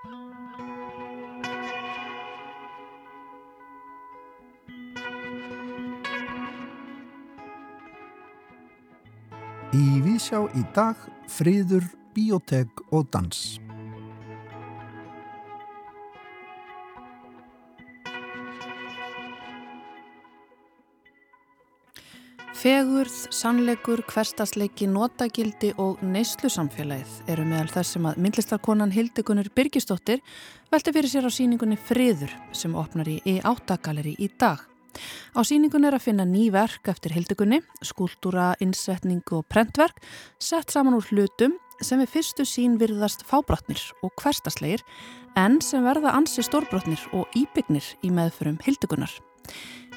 Í Vísjá í dag friður, biotek og dans. Fegurð, sannleikur, hverstasleiki, notagildi og neyslusamfélagið eru meðal þess sem að myndlistarkonan Hildegunur Birgisdóttir velti fyrir sér á síningunni Friður sem opnar í E8-galeri í dag. Á síningunni er að finna ný verk eftir Hildegunni, skúltúra, innsetningu og prentverk sett saman úr hlutum sem við fyrstu sín virðast fábrotnir og hverstasleir en sem verða ansi stórbrotnir og íbyggnir í meðförum Hildegunar.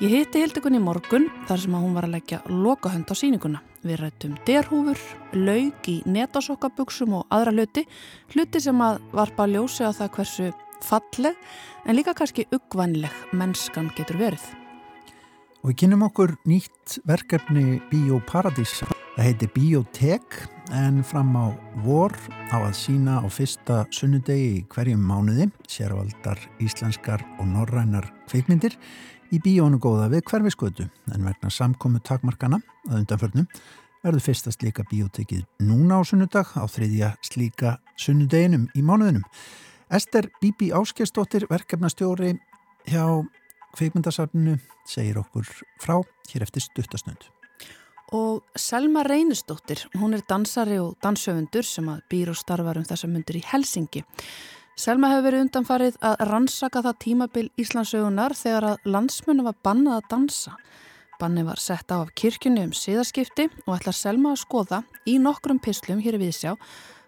Ég hitti Hildegunni í morgun þar sem að hún var að leggja lokahönd á síninguna. Við rættum derhúfur, laug í netasokkabuksum og aðra hluti, hluti sem að varpa ljósi á það hversu falleg en líka kannski uggvænleg mennskan getur verið. Og við kynum okkur nýtt verkefni Bíóparadís. Það heiti Bíótek en fram á vor á að sína á fyrsta sunnudegi hverjum mánuði sérvaldar íslenskar og norrænar kveikmyndir í bíónu góða við hverfiskötu en vegna samkomu takmarkana að undanförnum verður fyrsta slíka bíótekið núna á sunnudag á þriðja slíka sunnudeginum í mánuðinum. Ester Bíbi Áskestóttir, verkefnastjóri hjá kveikmyndasafninu, segir okkur frá hér eftir stuttasnönd. Og Selma Reynistóttir, hún er dansari og dansöfundur sem að býr og starfar um þessa myndur í Helsingi. Selma hefur verið undanfarið að rannsaka það tímabil Íslandsögunar þegar að landsmunum var bannað að dansa. Banni var sett á af kirkjunni um síðaskipti og ætlar Selma að skoða í nokkrum pislum hér í Víðsjá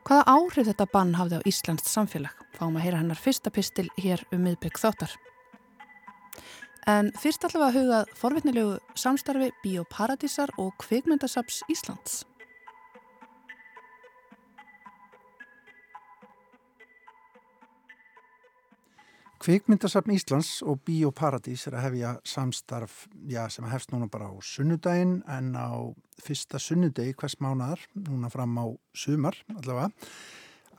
hvaða áhrif þetta bann hafði á Íslands samfélag. Fáum að heyra hennar fyrsta pistil hér um miðbygg þáttar. En fyrst við að hugað forvitnilegu samstarfi Bíóparadísar og Kvikmyndasaps Íslands. Kvikmyndasafn Íslands og Bíóparadís er að hefja samstarf já, sem hefst núna bara á sunnudaginn en á fyrsta sunnudegi hvers mánadar, núna fram á sumar allavega,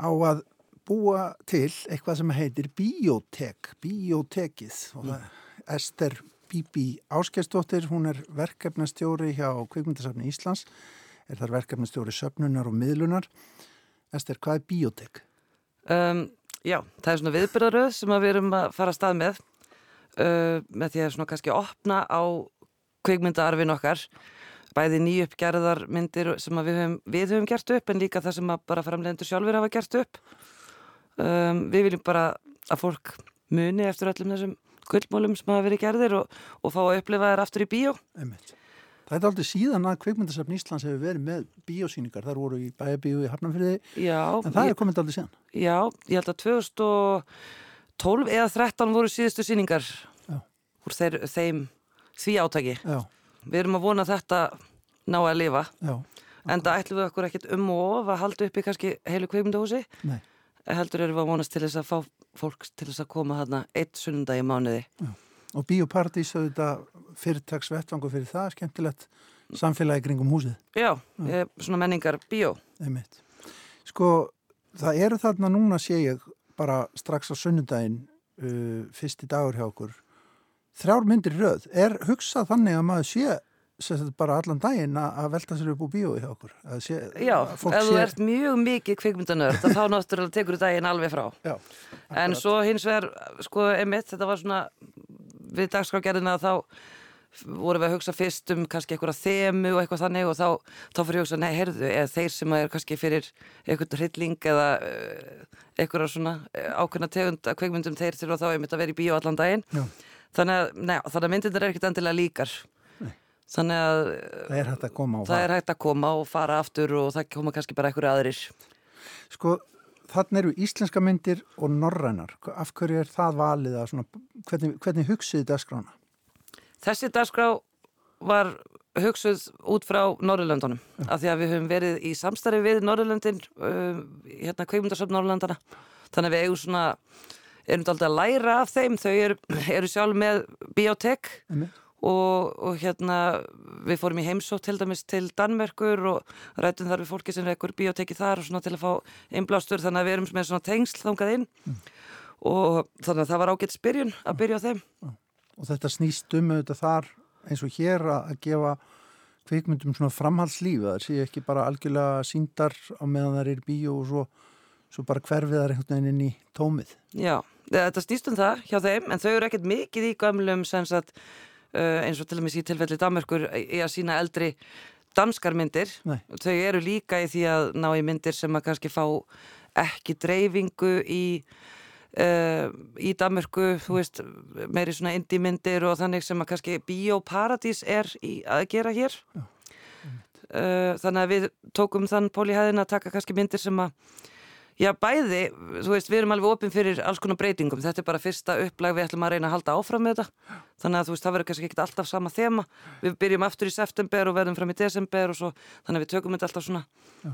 á að búa til eitthvað sem heitir Bíótek, Bíótekið og það er Ester Bíbi Áskestóttir, hún er verkefnastjóri hjá Kvikmyndasafni Íslands, er þar verkefnastjóri söpnunar og miðlunar. Ester, hvað er Bíótek? Um, Já, það er svona viðbyrðaröð sem við erum að fara að stað með uh, með því að svona kannski opna á kveikmyndaarfin okkar. Bæði nýjuppgerðar myndir sem við höfum, við höfum gert upp en líka það sem bara framlegendur sjálfur hafa gert upp. Um, Við viljum bara að fólk muni eftir öllum þessum gullmólum sem hafa verið gerðir og, og fá að upplifa þær aftur í bíó. Einmitt. Það er aldrei síðan að Kveikmyndasafn Íslands hefur verið með bíósýningar. Það voru í bæabíu í Hafnarfyrði, en það ég, er komið aldrei síðan. Já, ég held að 2012 eða 2013 voru síðustu sýningar já. úr þeir, þeim því átaki. Já. Við erum að vona þetta ná að lifa, já, en það ætlum við okkur ekkit um og of að halda upp í kannski heilu Kveikmyndahúsi. Nei. Heldur erum við að vonast til þess að fá fólk til þess að koma þarna eitt sundag í mánuði. Já. Og Bíóparadís auðvitað fyrirtags vettvangu fyrir það, skemmtilegt samfélagi kringum húsið. Já, ég, svona menningar bíó. Einmitt. Sko, það eru þarna núna sé ég bara strax á sunnudaginn uh, fyrsti dagur hjá okkur þrjár myndir röð. Er hugsað þannig að maður sé bara allan daginn að velta sér upp úr bíói hjá okkur sé, Já, ef sé... þú ert mjög mikið kvikmyndanörd þá náttúrulega tekur þú daginn alveg frá Já, en svo hins vegar sko, emitt, þetta var svona við dagskrágerðina þá vorum við að hugsa fyrst um kannski eitthvað þemu og eitthvað þannig og þá, þá fyrir að hugsa, nei, heyrðu, eða þeir sem er kannski fyrir eitthvað hrylling eða uh, eitthvað svona uh, ákveðna tegund að kveikmyndum þeir þurfa þá einmitt að vera í bíó allan daginn. Þannig að, að myndirna er ekkert endilega líkar. Nei. þannig að það er hægt að koma og er að koma og fara aftur og það koma kannski bara eitthvað aðrir. Sko, þannig eru íslenska myndir og norrænar. Af hverju er það valið að svona, hvernig, hvernig hugsiði það skrána? Þessi dagskrá var hugsuð út frá Norrlöndunum af því að við höfum verið í samstarfi við Norrlöndin uh, hérna kveimundarsöfn Norrlöndana þannig að við eigum svona erum alltaf að læra af þeim. Þau eru, eru sjálf með biotek og, og hérna við fórum í heimsótt til dæmis til Danmerkur og rættum þar við fólki sem reykur bioteki þar og svona til að fá einblástur þannig að við erum með svona tengsl þangað inn. Mm. og þannig að það var ágætt spyrjun að byrja á þeim. Og þetta snýst um auðvitað þar eins og hér að gefa kveikmyndum svona framhalslíf það sé ekki bara algjörlega síndar á meðan það er bíó og svo, svo bara hverfiðar einhvern veginn inn í tómið. Já, þetta snýst um það hjá þeim en þau eru ekkert mikið í gamlum sem sagt eins og til dæmis í tilfelli Damerkur í að sína eldri danskar myndir. Nei. Þau eru líka í því að ná í myndir sem að kannski fá ekki dreifingu í uh, í Damerku, þú veist meiri svona indie myndir og þannig sem að kannski Bíóparadís er í að gera hér. Uh, þannig að við tókum þann pól í hæðin að taka kannski myndir sem að Já, bæði, þú veist, við erum alveg opinn fyrir alls konar breytingum. Þetta er bara fyrsta upplag við ætlum að reyna að halda áfram með þetta. Þannig að þú veist, það verður kannski ekki alltaf sama þema. Við byrjum aftur í september og verðum fram í desember og svo, þannig að við tökum þetta alltaf svona Já.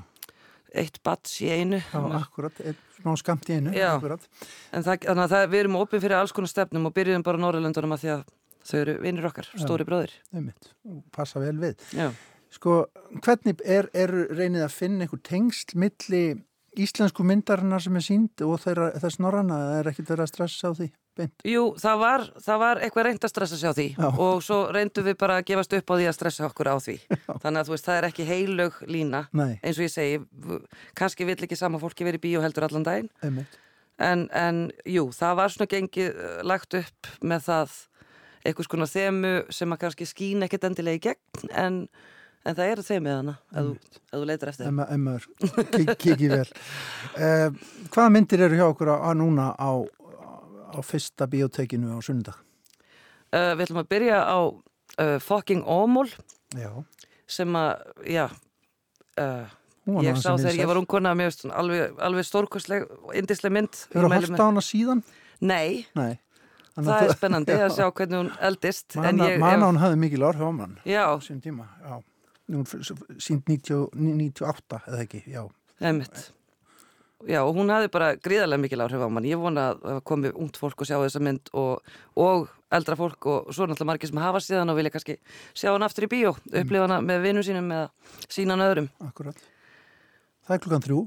eitt bats í einu. Já, akkurat, ná skamt í einu. Já, akkurat. en það, þannig að það, við erum opinn fyrir alls konar stefnum og byrjum bara Norrlöndunum að því að þau eru vinnir okkar, stóri bróðir. Sko, íslensku myndarinnar sem er sínd og þeirra, þess norranna er ekkert verið að stressa á því beint? Jú, það var, það var eitthvað reynd að stressa sig á því Já. og svo reyndu við bara að gefast upp á því að stressa okkur á því Já. þannig að þú veist, það er ekki heilög lína Nei. eins og ég segi, kannski vill ekki sama fólki verið bíó heldur allan daginn en, en jú, það var svona gengið eh, lagt upp með það eitthvað svona þemu sem að kannski skín ekkert endilega í gegn en En það eru þeim með hana, ef þú leitar eftir það. Emmar, kikið vel. Eh, hvaða myndir eru hjá okkur að núna á, á fyrsta biotekinu á sundag? Uh, við ætlum að byrja á uh, Fucking Ómól sem að, já, uh, ég sá þegar ég var ungkona alveg, alveg stórkostleg og indisleg mynd. Þú hort á hana síðan? Nei. Nei. Það er spennandi að sjá hvernig hún eldist. Manna hún hafði mikil orð á mann. Já. Sýn tíma, já sínt 98 eða ekki, já Einmitt. Já, og hún hafi bara gríðarlega mikil áhrif á mann. Ég vona að komi ungt fólk og sjá þessa mynd og, og eldra fólk og svo náttúrulega margir sem hafa síðan og vilja kannski sjá hann aftur í bíó, mm. upplifa hana með vinnu sínum eða sínan öðrum. Akkurat. Það er klukkan þrjú.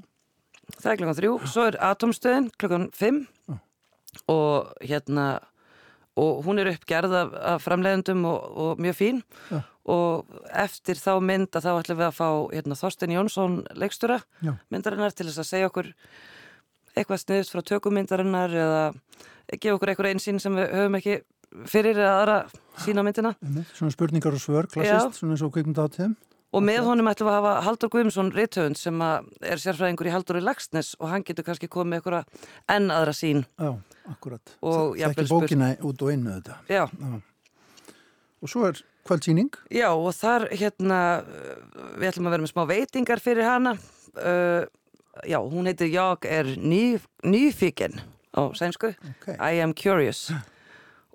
Það er klukkan þrjú. Svo er Atomstöðin klukkan fimm ah. og hérna og hún er uppgerð af, af framleiðendum og, og mjög fín ja. Og eftir þá mynd að þá ætlum við að fá hérna, Þorsten Jónsson leikstura Já. myndarinnar til þess að segja okkur eitthvað sniðust frá tökumyndarinnar eða gefa okkur eitthvað einsýn sem við höfum ekki fyrir eða aðra sína myndina Svona spurningar og svör, klassist, Já. svona eins og kveikmynda á þeim Og með honum ætlum við að hafa Haldur Guðmundsson Ritthöfund sem er sérfræðingur í Haldur í Lagsnes og hann getur kannski komið eitthvað enn aðra sín. Já, akkurat. Það er ekki bókina út og innu þetta. Já. Já. Og svo er kvöldsýning. Já, og þar hérna, við ætlum að vera með smá veitingar fyrir hana. Uh, já, hún heitir Jag er ný, nýfíkinn á sænsku. Okay. I am curious.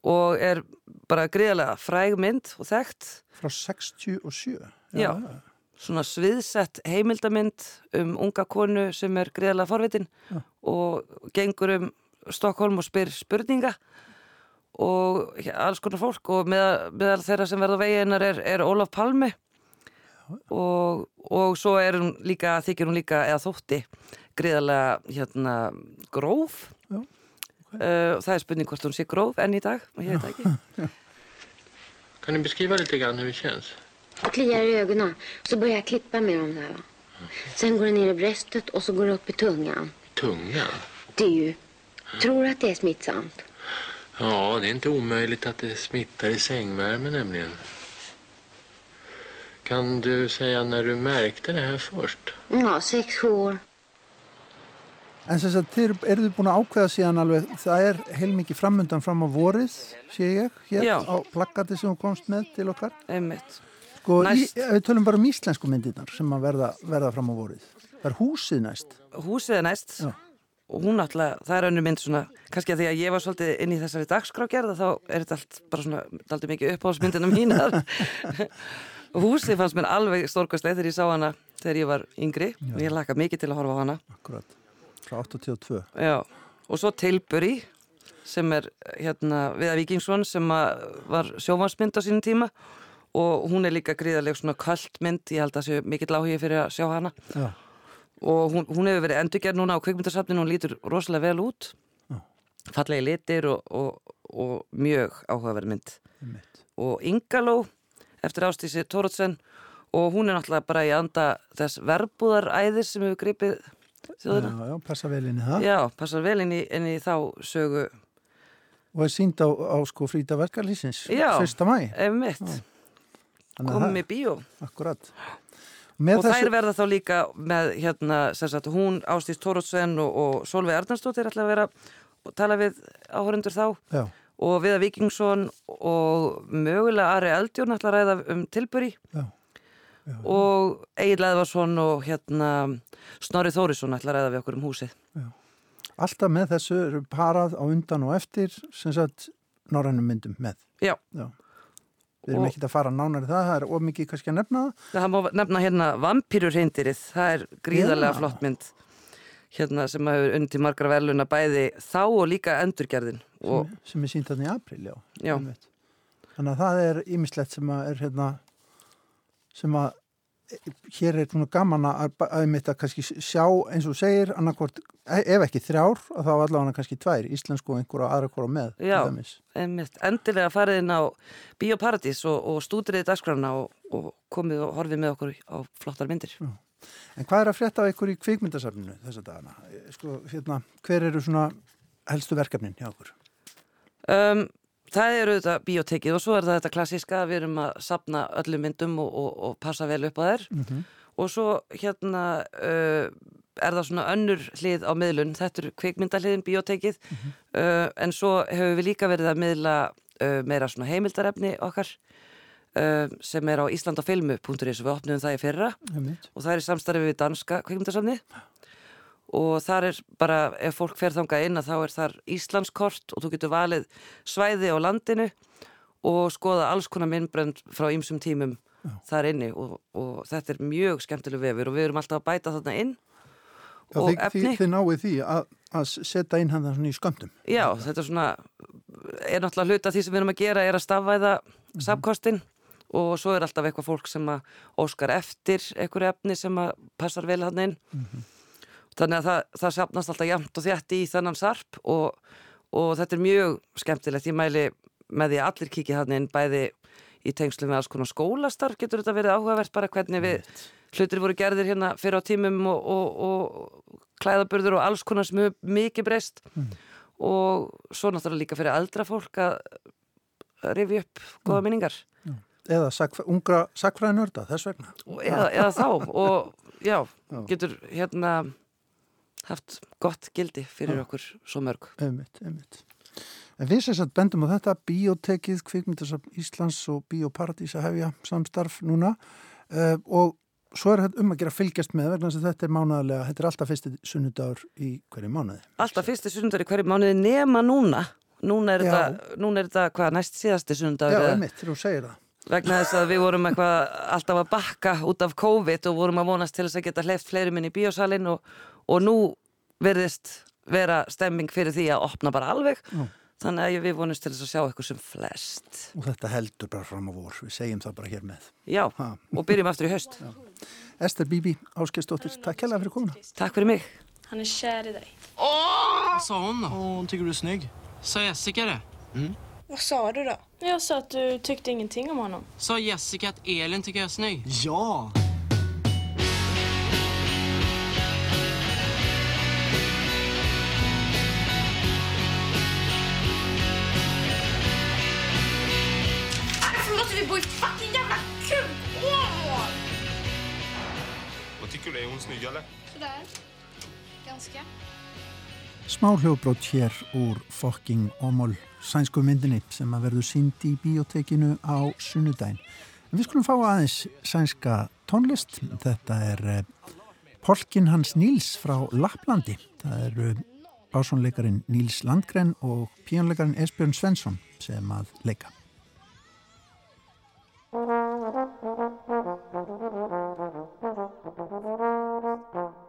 Og er bara greiðlega fræg mynd og þekkt. Frá 67. Já, svona sviðsett heimildamind um unga konu sem er greiðlega forvitin Já. og gengur um Stokkólm og spyr spurninga og alls konar fólk og meðal með þeirra sem verða veginar er, er Ólaf Palmi og, og svo er hún líka, þykir hún líka eða þótti greiðlega hérna gróf Já, okay. uh, og það er spurning hvort hún sé gróf enn í dag og ég veit ekki Kan du beskriva lite grann hur det känns? Jag kliar i ögonen. Så börjar jag klippa med dem där. Sen går det ner i bröstet och så går det upp i tungan. Tungan? Det är ju... Tror att det är smittsamt? Ja, det är inte omöjligt att det smittar i sängvärme nämligen. Kan du säga när du märkte det här först? Ja, sex, sju år. En þess að þið eru þið búin að ákveða síðan alveg, það er heilmikið framöndan fram á vorið, sé ég, hér Já. á plaggati sem þú komst með til okkar. Einmitt. Sko, í, við tölum bara um íslensku myndirnar sem að verða, verða fram á vorið. Það er húsið næst. Húsið er næst Já. Og hún alltaf, það er önnu mynd svona, kannski að því að ég var svolítið inn í þessari dagskrágerða þá er þetta allt bara svona, allt mikið uppáhalsmyndina mínar. húsið fannst mér alveg stórkastlega þegar ég sá hana þegar ég var yngri Já. og ég laka mikið til að horfa á hana. Akkurat, frá 82. Já, og svo Tilbury sem er hérna Viða Víkingsson sem var sjómansmynd á sínum tíma og hún er líka gríðarlega svona kvöldmynd, ég held að það sé mikill áhuga fyrir að sjá hana Já. Og hún, hún hefur verið endurgerð núna á kvikmyndasafninu og hún lítur rosalega vel út Já. fallegi litir og, og, og mjög áhugaverð mynd og Ingaló eftir ástísi Tórótsen og hún er náttúrulega bara í anda þess verbúðaræðis sem hefur gripið þjóðina. Já, já, passa vel inn í það. Já, passa vel inn í, inn í þá sögu. Og er sínd á, á sko frýta verkarlýsins. Já, ef mitt. Komum í bíó. Akkurat. Og þessu... þær verða þá líka með hérna, sagt, hún Ástís Tórótsen og, og Solveig Arnarsdóttir ætla að vera og tala við áhörundur þá Já. og Viða Vikingsson og mögulega Ari Eldjórn ætla að ræða um tilböri Já. Já. og Egil Eðvarsson og hérna Snorri Þórisson ætla að ræða við okkur um húsið. Já. Alltaf með þessu eru parað á undan og eftir sem sagt norrænum myndum með. Já. Við erum ekkert að fara nánar í það, það er ómikið kannski að nefna það. Það má nefna hérna Vampýrur reyndirið, það er gríðarlega flott mynd hérna sem hefur undi margra verðluna bæði þá og líka endurgerðin. Og... Sem, sem er sínt þarna í april, já. Já. Þannig að það er ímislegt sem að er hérna sem að hér er svona gaman að, að mitt að kannski sjá eins og segir annarkvort, e, ef ekki þrjár þá allavega kannski tvær, íslensku og einhverja aðra hvora með. Já, einmitt, endilega farið inn á Bíóparadís og, og stúdriðið dagskrána og, og komið og horfið með okkur á flottar myndir. Já. En hvað er að frétta á ykkur í kvikmyndasafninu þessa dagana? Sko, hérna, hver eru svona helstu verkefnin hjá okkur? Um, Það eru þetta biotekið og svo er þetta klassiska við erum að sapna öllum myndum og, og, og passa vel upp á þær. Mm -hmm. og svo hérna uh, er það svona önnur hlið á miðlun, þetta er kvikmyndahliðin biotekið mm -hmm. uh, en svo hefur við líka verið að miðla uh, meira svona heimildarefni okkar uh, sem er á Íslandafilmu.is og við opnum það í fyrra. Mm -hmm. og það er í samstarfi við danska kvikmyndasamni og þar er bara, ef fólk fer þangað inn að þá er þar Íslandskort og þú getur valið svæði á landinu og skoða alls konar minnbrönd frá ýmsum tímum Já. þar inni og, og þetta er mjög skemmtileg vefur og við erum alltaf að bæta þarna inn Já, og þið, efni. Þið náið því að, að setja inn hann svona í sköndum. Já, þetta er svona, er náttúrulega hluta því sem við erum að gera er að stafvæða mm -hmm. og svo er alltaf eitthvað fólk sem að óskar eftir eitthvað efni sem að passar vel hann inn. Mm -hmm. Þannig að það, það sapnast alltaf jæmt og þjætti í þennan sarp og, og þetta er mjög skemmtilegt. Ég mæli með því að allir kikið hann inn bæði í tengslu með alls konar skólastarf getur þetta verið áhugavert bara hvernig við hlutir voru gerðir hérna fyrir á tímum og, og, og klæðaburður og alls konar sem hefur mikið breyst mm. og svo náttúrulega líka fyrir eldra fólk að rifja upp goða minningar. Eða sakf, ungra sakfræðinörda þess vegna. Eða, eða þá og já, getur hérna haft gott gildi fyrir okkur svo mörg. Einmitt, einmitt. En við sem sagt bendum á þetta, Bíotekið, Kvikmyndasafn Íslands og Bíoparadís að hefja samstarf núna uh, og svo er þetta um að gera fylgjast með vegna að þetta er mánuðarlega, þetta er alltaf fyrsti sunnudagur í hverju mánuði. Alltaf fyrsti sunnudagur í hverju mánuði nema núna. Núna er, þetta, núna er þetta hvað næst síðasti sunnudagur. Já, einmitt, þú segir það vegna þess að við vorum eitthvað alltaf að bakka út af COVID og vorum að vonast til þess að geta hleyft fleiri minn í bíosalinn og, og nú verðist vera stemming fyrir því að opna bara alveg Já. þannig að við vonumst til þess að sjá eitthvað sem flest og þetta heldur bara fram á vor við segjum það bara hér með Já, ha. og byrjum aftur í höst Já. Ester Bibi, Áskestóttir, takk hella fyrir komuna Takk fyrir mig Hann er kär i dig Åh! Vad sa hon då? Hon tycker du är snygg Sa Jessica det? Mm. Vad sa du då? Jag sa att du tyckte ingenting om honom. Sa Jessica att Elin tycker jag är snygg? Ja! Bo i fucking jävla kukhål? Vad tycker du? Är hon snygg eller? Sådär. Ganska. Smá hljóðbrót hér úr fokking omul sænsku myndinni sem að verður sínd í biotekinu á sunnudagin. En við skulum fá aðeins sænska tónlist. Þetta er eh, Polkin hans Níls frá Laplandi. Það eru básónleikarin Níls Landgren og píjónleikarin Esbjörn Svensson sem að leika. Thank you.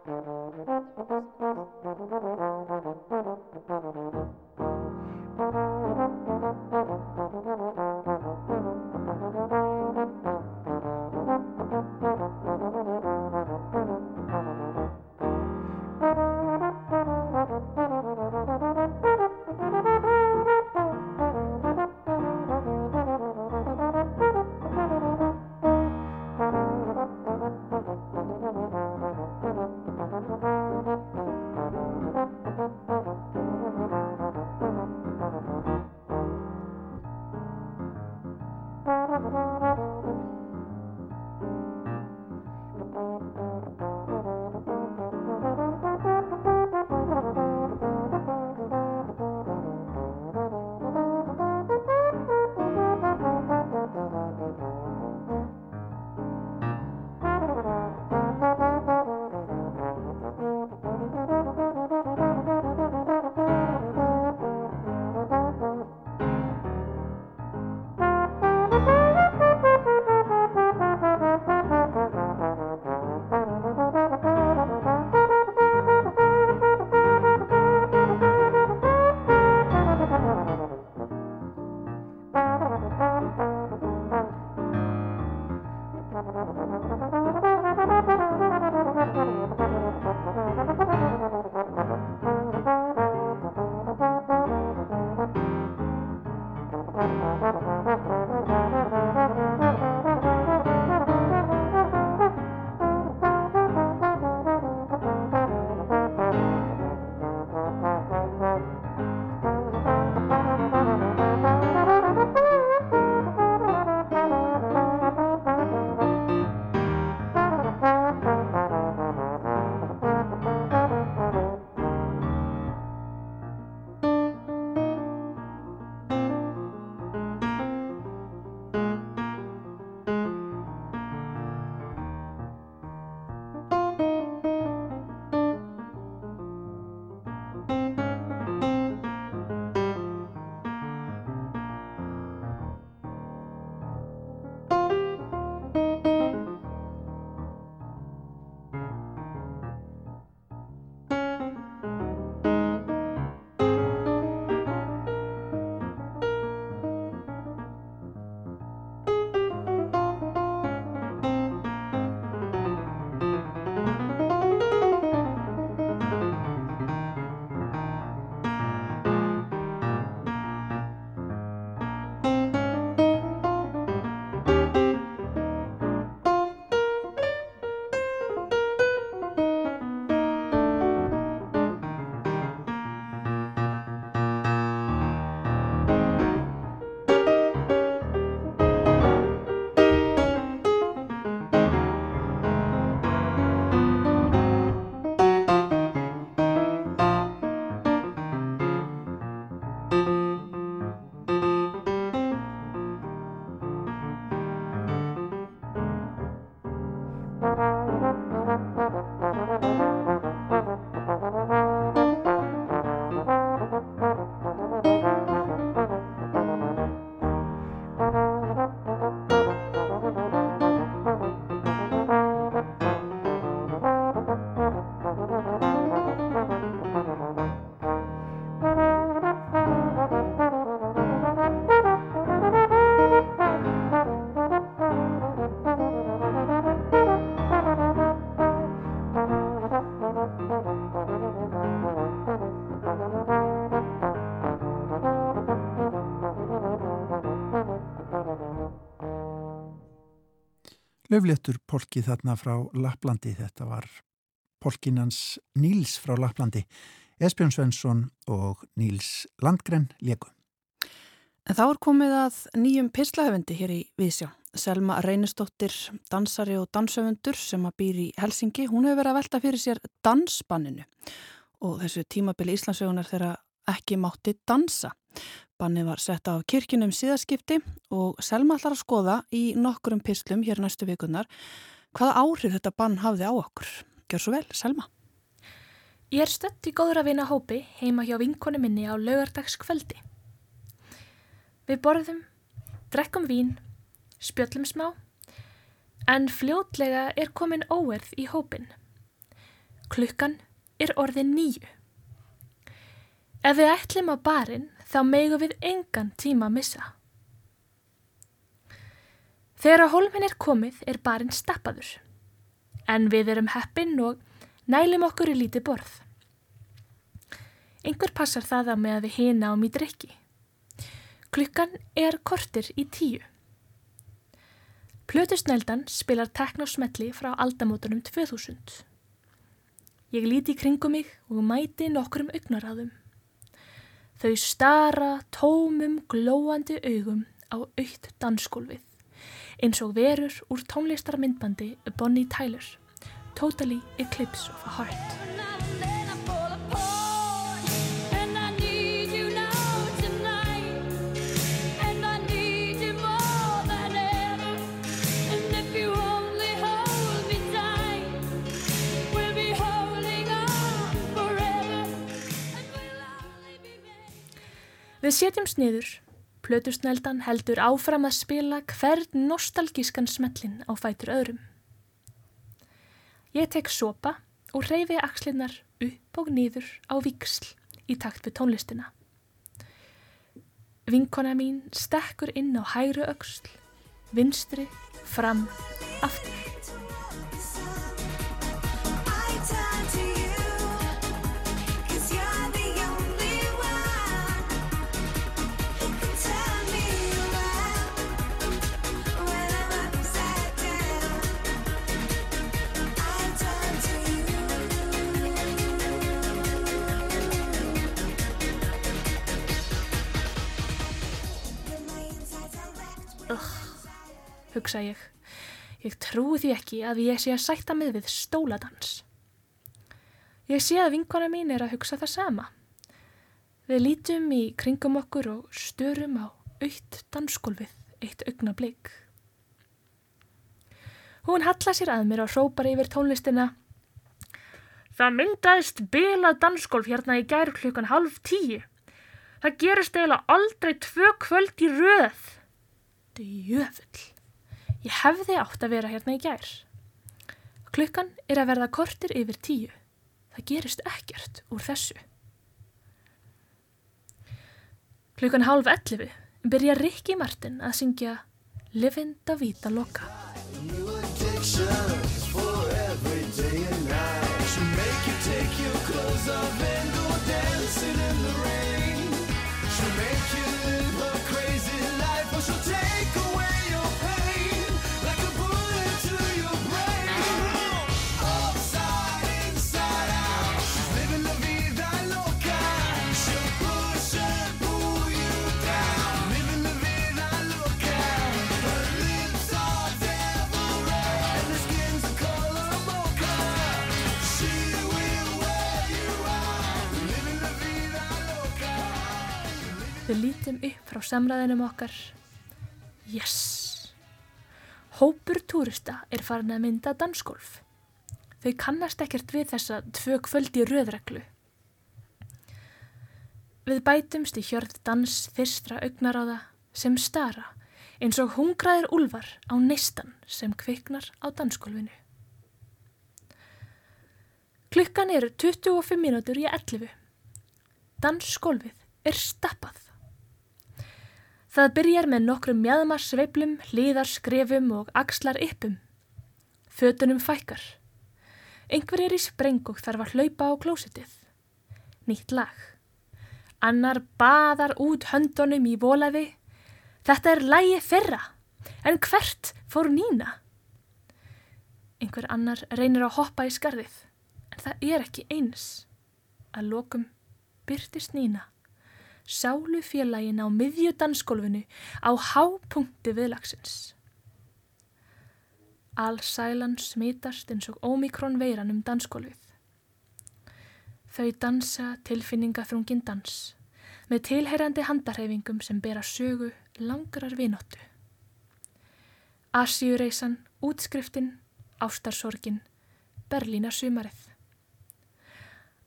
Löfléttur polki þarna frá Laplandi, þetta var polkinans Níls frá Laplandi, Esbjörn Svensson og Níls Landgren leku. En þá er komið að nýjum pislahöfundi hér í Vísjá. Selma Reynistóttir, dansari og dansöfundur sem að býr í Helsingi, hún hefur verið að velta fyrir sér dansbanninu og þessu tímabili Íslandsögunar þegar ekki mátti dansa. Banni var sett á kirkjunum síðaskipti og Selma ætlar að skoða í nokkurum pislum hér næstu vikunar hvaða áhrif þetta bann hafði á okkur. Gjör svo vel, Selma. Ég er stött í góður að vinna hópi heima hjá vinkonu minni á laugardagskvöldi. Við borðum, drekkum vín, spjöllum smá, en fljótlega er komin óerð í hópin. Klukkan er orðin nýju. Ef við ætlum á barinn þá megu við engan tíma að missa. Þegar að hólminn er komið er barinn stappaður, en við erum heppinn og nælum okkur í lítið borð. Einhver passar það að með að við hina ám í drikki. Klukkan er kortir í tíu. Plötusnældan spilar teknosmelli frá aldamótunum 2000. Ég líti kringum mig og mæti nokkrum augnaráðum. Þau stara tómum glóandi augum á aukt dansskólfið eins og verur úr tónlistarmyndbandi Bonnie Tyler, Totally Eclipse of a Heart. Við setjum sniður, plötusneldan heldur áfram að spila hvern nostalgískan smellin á fætur öðrum. Ég tek sopa og reyfi axlinnar upp og nýður á viksl í takt við tónlistina. Vinkona mín stekkur inn á hæru auksl, vinstri, fram, aftur. Hugsa ég. Ég trúi því ekki að ég sé að sætta mig við stóladans. Ég sé að vinkona mín er að hugsa það sama. Við lítum í kringum okkur og störum á aukt dansskólfið eitt augna bleik. Hún halla sér að mér og hrópar yfir tónlistina. Það myndaðist bilað dansskólf hérna í gær klukkan halv tíu. Það gerist eiginlega aldrei tvö kvöld í röð. Djöfull. Ég hefði átt að vera hérna í gær. Klukkan er að verða kortir yfir tíu. Það gerist ekkert úr þessu. Klukkan hálf ellifu byrja Rikki Martin að syngja Livin Davida Loka. Við lítum upp frá samræðinum okkar. Yes! Hópur túrista er farin að mynda dansgolf. Þau kannast ekkert við þessa tvö kvöldi röðreglu. Við bætumst í hjörð dans fyrstra augnaráða sem stara eins og hungraðir úlvar á neistan sem kviknar á dansgólfinu. Klukkan eru 25 mínútur í 11. Dansgólfið er stappað. Það byrjar með nokkrum mjadmarsveiplum, hlýðarskrefum og axlar yppum. Fötunum fækkar. Engver er í spreng og þarf að hlaupa á klósitið. Nýtt lag. Annar baðar út höndunum í volaði. Þetta er lægi fyrra. En hvert fór nýna? Einhver annar reynir að hoppa í skarðið. En það er ekki eins. Að lokum byrtist nýna sálu félagin á miðjudansgólfinu á hápunkti viðlagsins. Allsælan smitast eins og ómikrón veiran um dansgólfið. Þau dansa tilfinningaþrungin dans með tilheyrandi handarhefingum sem bera sögu langrar vinóttu. Asjúreisan, útskriftin, ástarsorgin, Berlínar sumarið.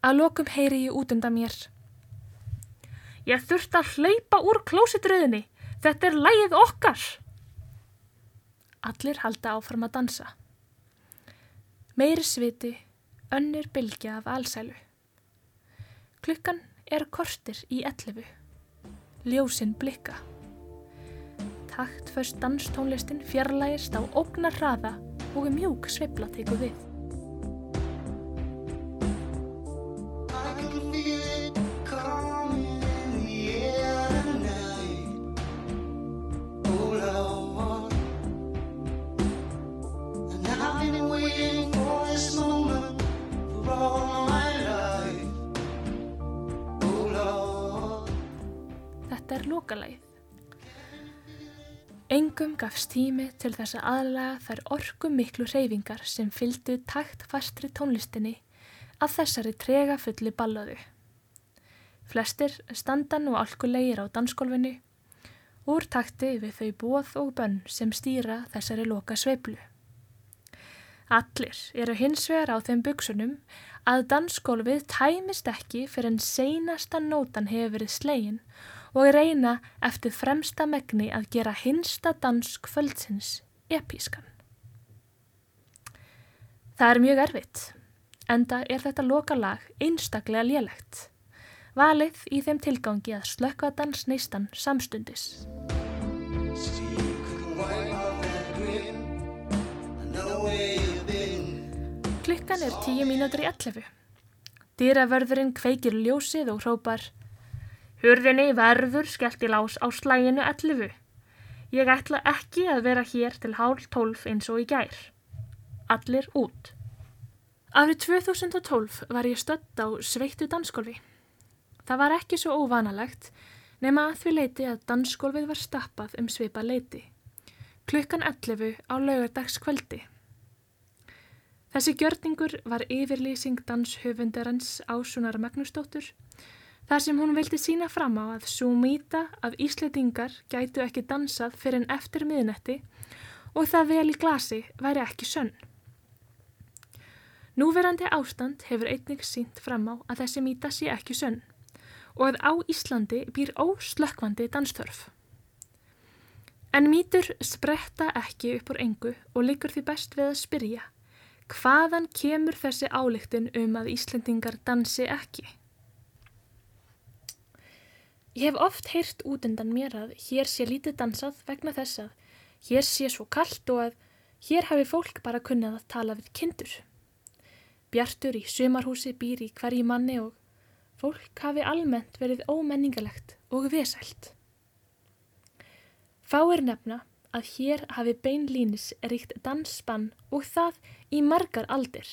Að lokum heyri ég út undan mér Ég þurft að hlaupa úr klósitröðinni. Þetta er lægið okkar. Allir halda áfram að dansa. Meiri sviti, önnur bylgja af allsælu. Klukkan er kortir í ellefu. Ljósinn blikka. Taktföst danstónlistin fjarlægist á ógnar hraða og mjúk sveibla teku við. Gafst tími til þess að aðlega þær orgu miklu reyfingar sem fylgdu takt fastri tónlistinni af þessari trega fulli ballaðu. Flestir standan og alkulegir á dansgólfinu úr takti við þau bóð og bönn sem stýra þessari loka sveiblu. Allir eru hins vegar á þeim buksunum að dansgólfið tæmist ekki fyrir en seinasta nótan hefur verið slegin og reyna eftir fremsta megni að gera hinsta dansk földsins epískan. Það er mjög erfitt, enda er þetta loka lag einstaklega lélegt, valið í þeim tilgangi að slökka dansneistan samstundis. Klukkan er tíu mínútur í allefu. Dýravörðurinn kveikir ljósið og hrópar Hurðinni verður skellt í lás á slæginu 11. Ég ætla ekki að vera hér til hálf 12 eins og í gær. Allir út. Árið 2012 var ég stött á sveittu dansgólfi. Það var ekki svo óvanalegt nema að því leiti að dansgólfið var stappað um svipa leiti. Klukkan 11 á laugardagskvöldi. Þessi gjörningur var yfirlýsing danshöfundarens Ásunar Magnúsdóttur Þar sem hún vildi sína fram á að svo mýta að Ísleitingar gætu ekki dansað fyrir en eftir miðnetti og það vel í glasi væri ekki sönn. Núverandi ástand hefur einnig sínt fram á að þessi mýta sé ekki sönn og að á Íslandi býr óslökkvandi danstörf. En mýtur spretta ekki upp úr engu og likur því best við að spyrja hvaðan kemur þessi álíktin um að Íslendingar dansi ekki? Ég hef oft heyrt út undan mér að hér sé lítið dansað vegna þess að hér sé svo kallt og að hér hafi fólk bara kunnað að tala við kindur. Bjartur í sumarhúsi býr í hverji manni og fólk hafi almennt verið ómenningalegt og vesælt. Fáir nefna að hér hafi beinlínis ríkt dansbann og það í margar aldir.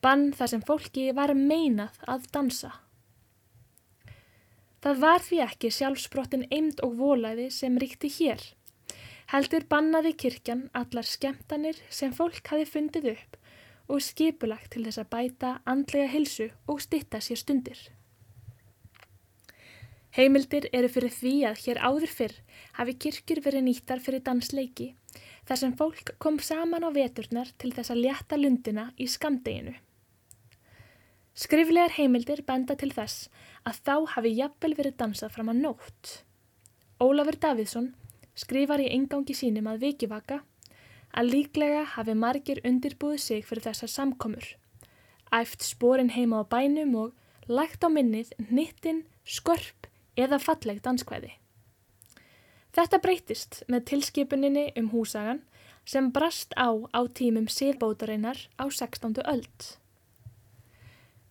Bann þar sem fólki var meinað að dansa. Það var því ekki sjálfsbrottin eimd og volaði sem ríkti hér. Heldur bannaði kirkjan allar skemmtanir sem fólk hafi fundið upp og skipulagt til þess að bæta andlega hilsu og stitta sér stundir. Heimildir eru fyrir því að hér áður fyrr hafi kirkjur verið nýttar fyrir dansleiki þar sem fólk kom saman á veturnar til þess að létta lundina í skamdeginu. Skriflegar heimildir benda til þess að þá hafi jafnvel verið dansað fram að nótt. Ólafur Davidsson skrifar í engangi sínum að vikivaka að líklega hafi margir undirbúið sig fyrir þessar samkomur, æft sporin heima á bænum og lagt á minnið nittin, skörp eða falleg danskvæði. Þetta breytist með tilskipuninni um húsagan sem brast á á tímum síðbótareinar á 16. öld.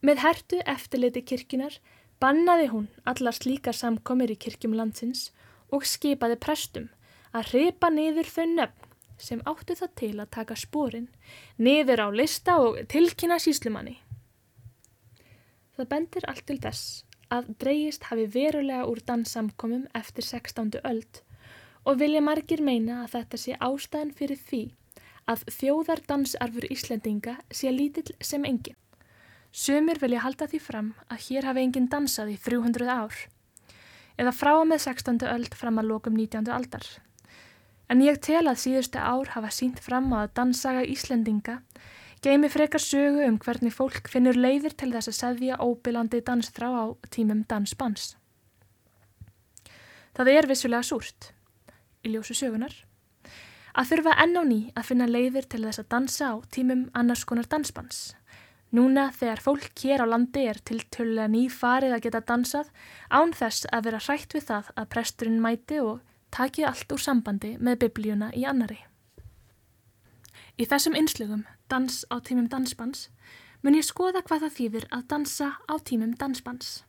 Með hertu eftirliti kirkinar bannaði hún allar slíkar samkomir í kirkjum landsins og skipaði prestum að hripa niður þau nöfn sem áttu það til að taka spórin niður á lista og tilkynna síslumanni. Það bendir allt til þess að dreyist hafi verulega úr danssamkomum eftir 16. öld og vilja margir meina að þetta sé ástæðan fyrir því að þjóðardansarfur Íslendinga sé lítill sem engin. Sumir vilja halda því fram að hér hafi engin dansað í 300 ár eða frá að með 16. öld fram að lokum 19. aldar. En ég tel að síðustu ár hafa sínt fram að dansaga Íslendinga geimi frekar sögu um hvernig fólk finnur leiðir til þess að segja óbylandi dansþrá á tímum dansbans. Það er vissulega súrt í ljósu sögunar, að þurfa enn á ný að finna leiðir til þess að dansa á tímum annars konar dansbans. Núna þegar fólk hér á landi er til tölulega ný farið að geta dansað án þess að vera hrætt við það að presturinn mæti og taki allt úr sambandi með biblíuna í annari. Í þessum innslugum, dans á tímum dansbans, mun ég skoða hvað það þýðir að dansa á tímum dansbans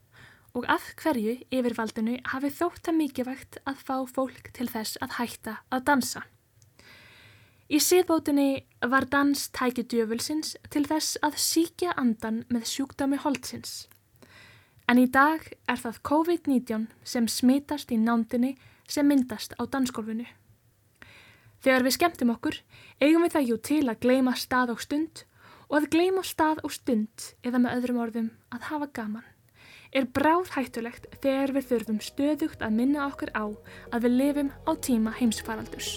og af hverju yfirvaldinu hafi þótt að mikilvægt að fá fólk til þess að hætta að dansa. Í síðbótinni var dans tæki djöfulsins til þess að síkja andan með sjúkdami holdsins. En í dag er það COVID-19 sem smitast í nándinni sem myndast á dansgólfinu. Þegar við skemmtum okkur, eigum við það jú til að gleima stað og stund og að gleima stað og stund eða með öðrum orðum að hafa gaman er bráð hættulegt þegar við þurfum stöðugt að minna okkur á að við lifum á tíma heimsfaraldurs.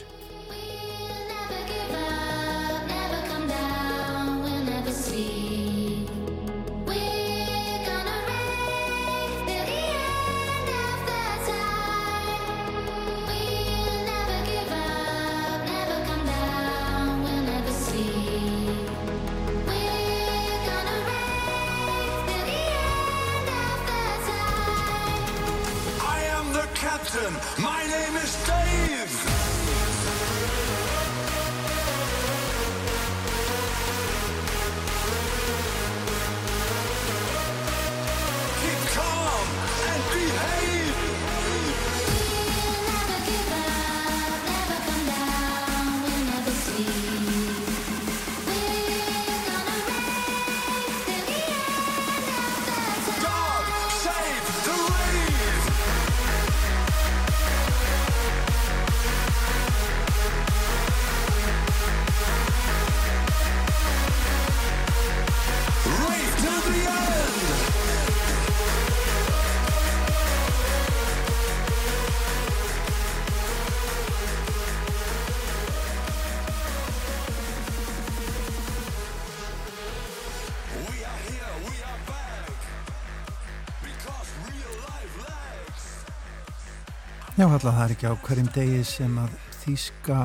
Já, alltaf það er ekki á hverjum degi sem að þýska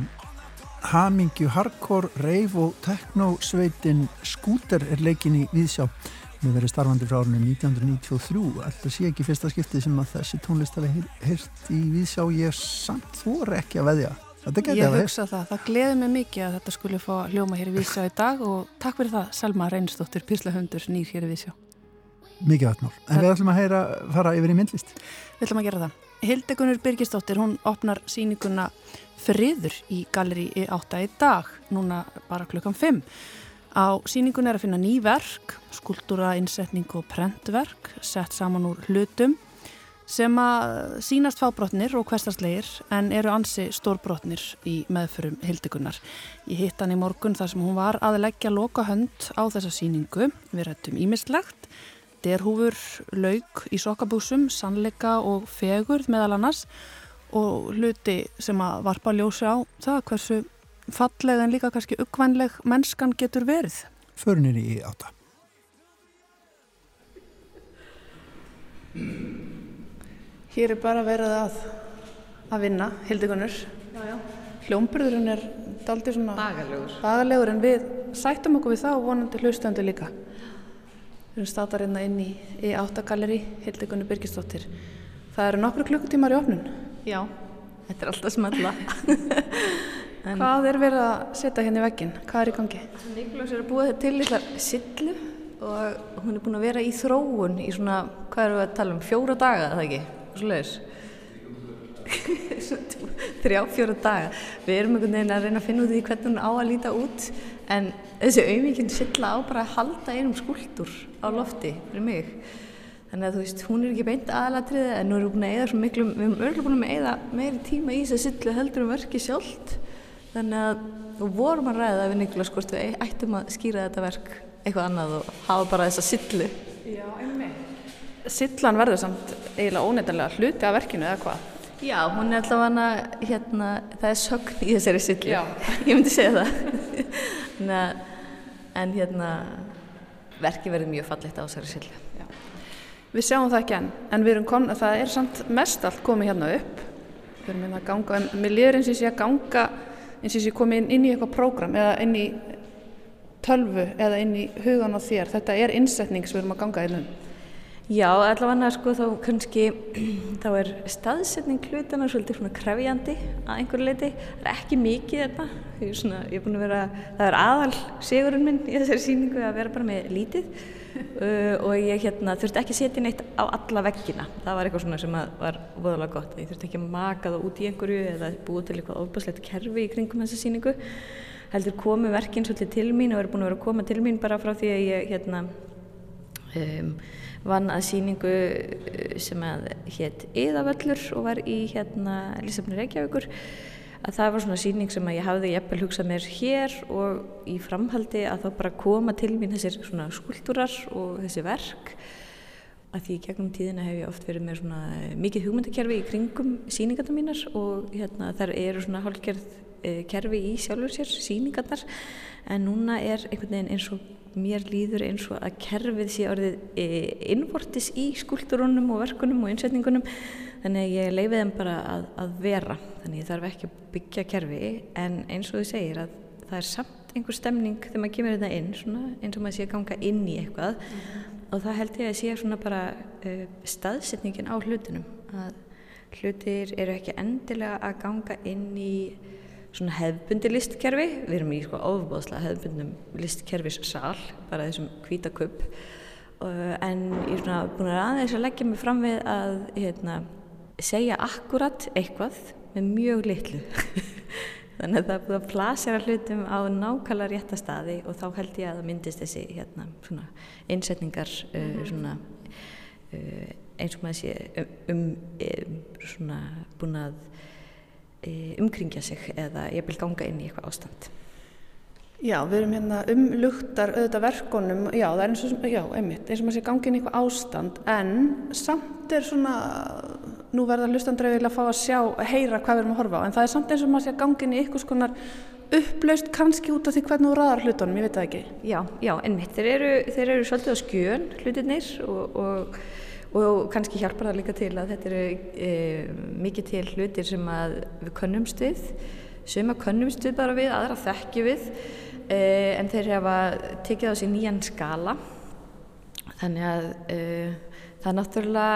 hamingju, hardcore, reif og teknosveitin skúter er leikin í Víðsjá. Við verðum starfandi frá árunni 1993. Alltaf sé ekki fyrsta skiptið sem að þessi tónlistari heirt í Víðsjá. Ég samt þóra ekki að veðja. Ég hugsa það. Það gleði mig mikið að þetta skulle fá hljóma hér í Víðsjá í dag og takk fyrir það, Selma Reynsdóttir, Píslahundur, nýr hér í Víðsjá. Mikið vatnál. En við ætlum að heyra, fara yfir í myndlist. Við ætlum að gera það. Hildegunur Birgisdóttir, hún opnar síninguna Friður í Galeri 8 í dag, núna bara klukkan 5. Á síningun er að finna ný verk, skultúra, innsetning og prentverk, sett saman úr hlutum sem að sínast fábrotnir og hverstarslegir en eru ansi stórbrotnir í meðförum Hildegunar. Ég hitt hann í morgun þar sem hún var að leggja loka hönd á þessa síningu, við rættum ímislegt derhúfur, lauk í sokkabúsum, sannleika og fegurð meðal annars og hluti sem að varpa ljósi á það hversu fallega en líka kannski uggvænleg mennskan getur verið. Förnir í átta. Hér er bara verið að, að vinna, Hildigunnur. Hljómburðurinn er aldrei svona Bagalegur. bagalegur en við sættum okkur við það og vonandi hlustandi líka. Við erum státar hérna inn í, í áttagalleri, Hildigunnur Birgisdóttir. Það eru nokkru klukkutímar í ofnun. Já, þetta er alltaf smalla. en... Hvað er verið að setja hérna í veggin? Hvað er í gangi? Niklaus er að búa þetta til eitthvað sillu og hún er búin að vera í þróun í svona, hvað eru við að tala um, fjóra daga, það ekki? Svo leiðis. Þrjá, fjóra daga. Við erum einhvern veginn að reyna að finna út í hvernig hún á að líta út en þessi auðvíkinn silla á bara að halda einum skúldur á lofti fyrir mig. Þannig að þú veist, hún er ekki beint aðalatriði en nú erum við búin að eða svo miklu, við erum örgulega búin að eða meiri tíma í þess að sillu heldur um verki sjálft. Þannig að þú vorum að ræða við Niklas hvort við ættum að skýra þetta verk eitthvað annað og hafa bara þessa sillu. Já. Sillan verður samt eiginlega óneitanlega hluti af verkinu eða hvað? Já, hún er alltaf hana, hérna, það er sögn í þessari sillu. Ég myndi segja það. Þannig en hérna, verki verður mjög fallegt á þessari sillu. Já. Við sjáum það ekki enn, en við erum kon, það er samt mest allt komið hérna upp. Við erum hérna að ganga, en mér liður eins og ég sé að ganga, eins og ég sé komið inn, inn í eitthvað prógram eða inn í tölvu eða inn í hugan á þér. Þetta er innsetning sem við erum að ganga í lunn. Já, allavega sko þá kannski, þá er staðsetning hlutana svolítið svona krefjandi að einhverju leiti. Það er ekki mikið þetta, ég svona, ég er búin að vera, það er aðal sigurinn minn í þessari síningu að vera bara með lítið uh, og ég hérna, þurfti ekki að setja neitt á alla veggina. Það var eitthvað svona sem var voðalega gott. Ég þurfti ekki að maka það út í einhverju eða búið til eitthvað ofbæslegt kerfi í kringum þessa síningu. Heldur komu verkinn svolítið til mín og er búin að vera að koma til mín bara frá því að ég hérna, um, vann að síningu sem að hétt Íðavöllur og var í hérna Lísafni Reykjavíkur að það var svona síning sem að ég hafði jæfnvel hugsað mér hér og í framhaldi að þá bara koma til mín þessir svona skúltúrar og þessi verk. Að því gegnum tíðina hef ég oft verið með svona mikið hugmyndakerfi í kringum síningarna mínar og hérna þar eru svona hálfgerð kerfi í sjálfur sér, síningarnar en núna er einhvern veginn eins og mér líður eins og að kerfið sé orðið innvortis í skúlturunum og verkunum og innsetningunum þannig að ég leiði þeim bara að, að vera þannig að ég þarf ekki að byggja kerfi en eins og þú segir að það er samt einhver stemning þegar maður kemur þetta inn svona, eins og maður sé að ganga inn í eitthvað mm -hmm. og það held ég að sé svona bara uh, staðsetningin á hlutunum að hlutir eru ekki endilega að ganga inn í svona hefbundi listkerfi, við erum í sko ofbóðslega hefbundum listkerfis sál, bara þessum kvítakupp en ég er svona búin að aðeins að leggja mig fram við að hérna, segja akkurat eitthvað með mjög litlu. Þannig að það er búin að plasera hlutum á nákvæmlega rétta staði og þá held ég að það myndist þessi hérna, svona innsetningar uh, svona uh, eins og maður sé um, um, um svona búin að umkringja sig eða ég vil ganga inn í eitthvað ástand. Já, við erum hérna umlugtar auðvitað verkonum, já, það er eins og, já, einmitt, eins og maður sé gangi inn í eitthvað ástand, en samt er svona, nú verða hlustandraugilega að fá að sjá, að heyra hvað við erum að horfa á, en það er samt eins og maður sé gangi inn í eitthvað skonar upplaust kannski út af því hvernig þú ræðar hlutunum, ég veit það ekki. Já, já, einmitt, þeir eru, þeir eru svolítið á skjön hlutinir og, og og kannski hjálpar það líka til að þetta eru e, mikið til hlutir sem við könnumst við. Sem að könnumst við bara við, aðra þekkju við. E, en þeir hefa tekið á sig nýjan skala. Þannig að e, það náttúrulega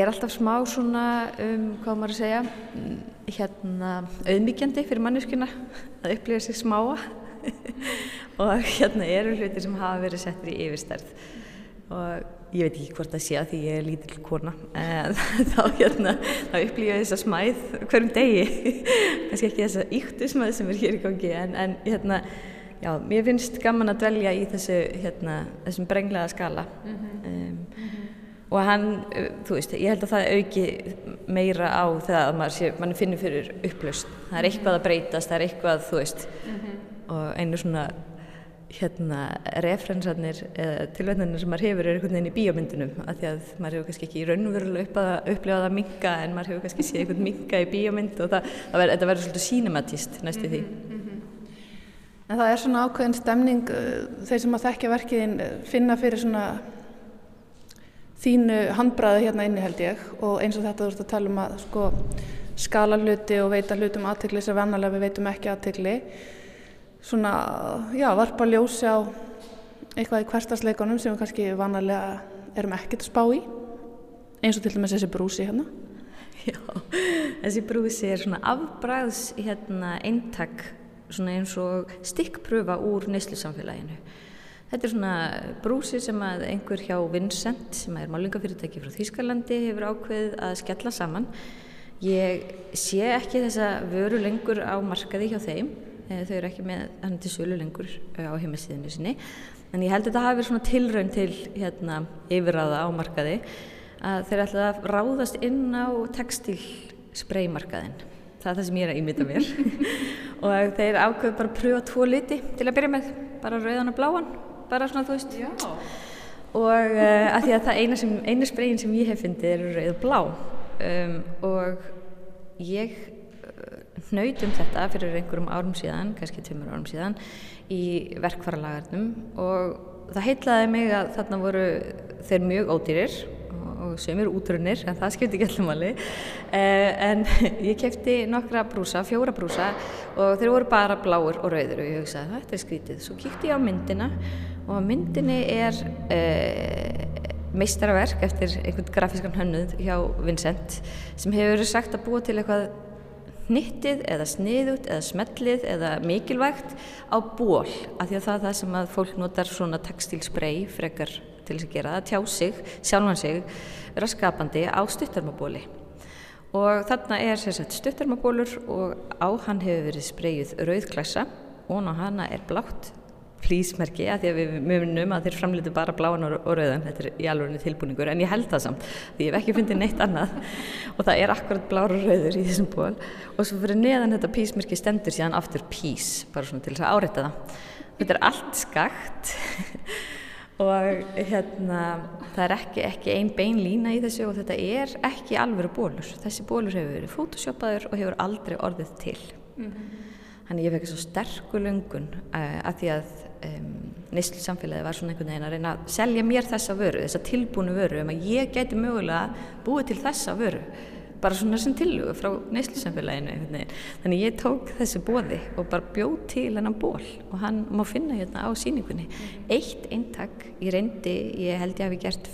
er alltaf smá svona um, hvað maður að segja hérna auðmyggjandi fyrir manneskuna að upplifa sig smáa. Og hérna eru hlutir sem hafa verið settir í yfirstærð. Og ég veit ekki hvort það sé að því ég er lítill kona þá hérna þá upplýja ég þessa smæð hverjum degi kannski ekki þessa yktu smæð sem er hér í gangi en, en hérna já, mér finnst gaman að dvelja í þessu hérna, þessum brenglega skala mm -hmm. um, og hann þú veist, ég held að það auki meira á það að maður, sé, maður finnir fyrir upplöst, það er eitthvað að breytast það er eitthvað, þú veist mm -hmm. og einu svona hérna referensarnir eða tilvætnarnir sem maður hefur er einhvern veginn í bíómyndunum af því að maður hefur kannski ekki raunverulega upp að minga en maður hefur kannski séð einhvern minga í bíómynd og það, það ver, verður svolítið sínematist næstu því mm -hmm. En það er svona ákveðin stemning, uh, þeir sem að þekkja verkiðin uh, finna fyrir svona þínu handbræði hérna inni held ég og eins og þetta þú ert að tala um að sko skala hluti og veita hlutum aðtegli sem vannalega við veitum ekki aðtegli. Svona, já, varpa ljósi á eitthvað í hverstasleikunum sem við kannski vannalega erum ekkert að spá í. Eins og til dæmis þessi brúsi hérna. Já, þessi brúsi er svona afbræðs hérna eintak svona eins og stikkpröfa úr neyslusamfélaginu. Þetta er svona brúsi sem að einhver hjá Vincent sem er málingafyrirtæki frá Þýskalandi hefur ákveðið að skella saman. Ég sé ekki þessa vöru lengur á markaði hjá þeim þau eru ekki með hann til sölu lengur eh, á heimasíðinu sinni. En ég held að þetta hafi verið svona tilraun til hérna, yfirraða á markaði að þeir ætla að ráðast inn á textilspreymarkaðin það er það sem ég er að ímynda mér. Og þeir ákveðu bara að pröfa tvo liti til að byrja með, bara rauðan og bláan bara svona þú veist. Já. og uh, að því að það eina, eina spreyin sem ég hef fyndið er rauð og blá. Um, og ég hnautum þetta fyrir einhverjum árum síðan, kannski tveimur árum síðan í verkvaralagarnum og það heitlaði mig að þarna voru þeir mjög ódýrir og sömur útrunnir, en það skipti ekki allum alveg eh, en ég kefti nokkra brúsa, fjóra brúsa og þeir voru bara bláur og rauður og ég hugsaði þetta er skrítið, svo kíkti ég á myndina og myndinni er eh, meistaraverk eftir einhvern grafískan hönnuð hjá Vincent sem hefur sagt að búa til eitthvað hnittið eða sniðut eða smellið eða mikilvægt á ból af því að það er það sem að fólk notar svona textilsprey frekar til þess að gera það, tjá sig, sjálfan sig, vera skapandi á stuttarmabóli og þarna er sérsagt stuttarmabólur og á hann hefur verið spreyjuð rauðklassa og á hana er blátt flýsmerki að því að við munum að þeir framleitu bara bláan og rauðan, þetta er í alveg tilbúningur en ég held það samt því ég hef ekki fundið neitt annað. Og það er akkurat blár og rauður í þessum ból og svo fyrir neðan þetta písmerki stendur síðan aftur pís, bara svona til þess að áreita það. Þetta er allt skakt. Og hérna það er ekki, ekki ein bein lína í þessu og þetta er ekki alveg bólur þessi bólur hefur verið photoshopaður og hefur aldrei orðið til. Mm -hmm. Þannig ég fekk svo sterku lungun eh, að því að um, neyslu samfélagi var svona einhvern veginn að reyna að selja mér þessa vöru, þessa tilbúinu vöru um að ég gæti mögulega búið til þessa vöru. Bara svona sem tilugu frá neyslu samfélaginu þannig ég tók þessi bóði og bara bjóð til hennan ból og hann má finna hérna á síningunni eitt eintak, ég reyndi ég held ég hafi gert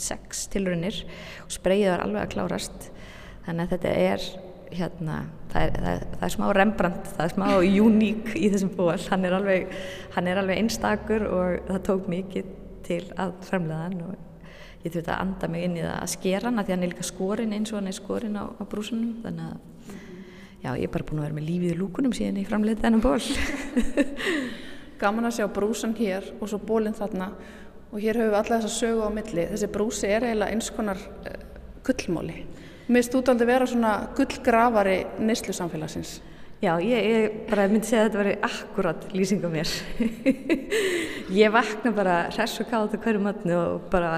sex tilrunir og spreyið var alveg að klárast. Þannig að þetta er hérna, það er, það, það er smá Rembrandt, það er smá uník í þessum ból, hann er alveg, hann er alveg einstakur og það tók mikið til að fremlega hann og ég þurfti að anda mig inn í það að skera hann að því hann er líka skorinn eins og hann er skorinn á, á brúsunum þannig að já, ég er bara búin að vera með lífið í lúkunum síðan ég framleiti þennan ból Gaman að sjá brúsan hér og svo bólinn þarna. Og hér höfum við alla þessa sögu á milli. Þessi brúsi er eiginlega eins konar gullmóli Mér stútt aldrei vera svona gullgrafari nýslu samfélagsins. Já, ég, ég bara myndi segja að þetta veri akkurat lýsing á mér. ég vakna bara hress og kátt á hverju matnu og bara,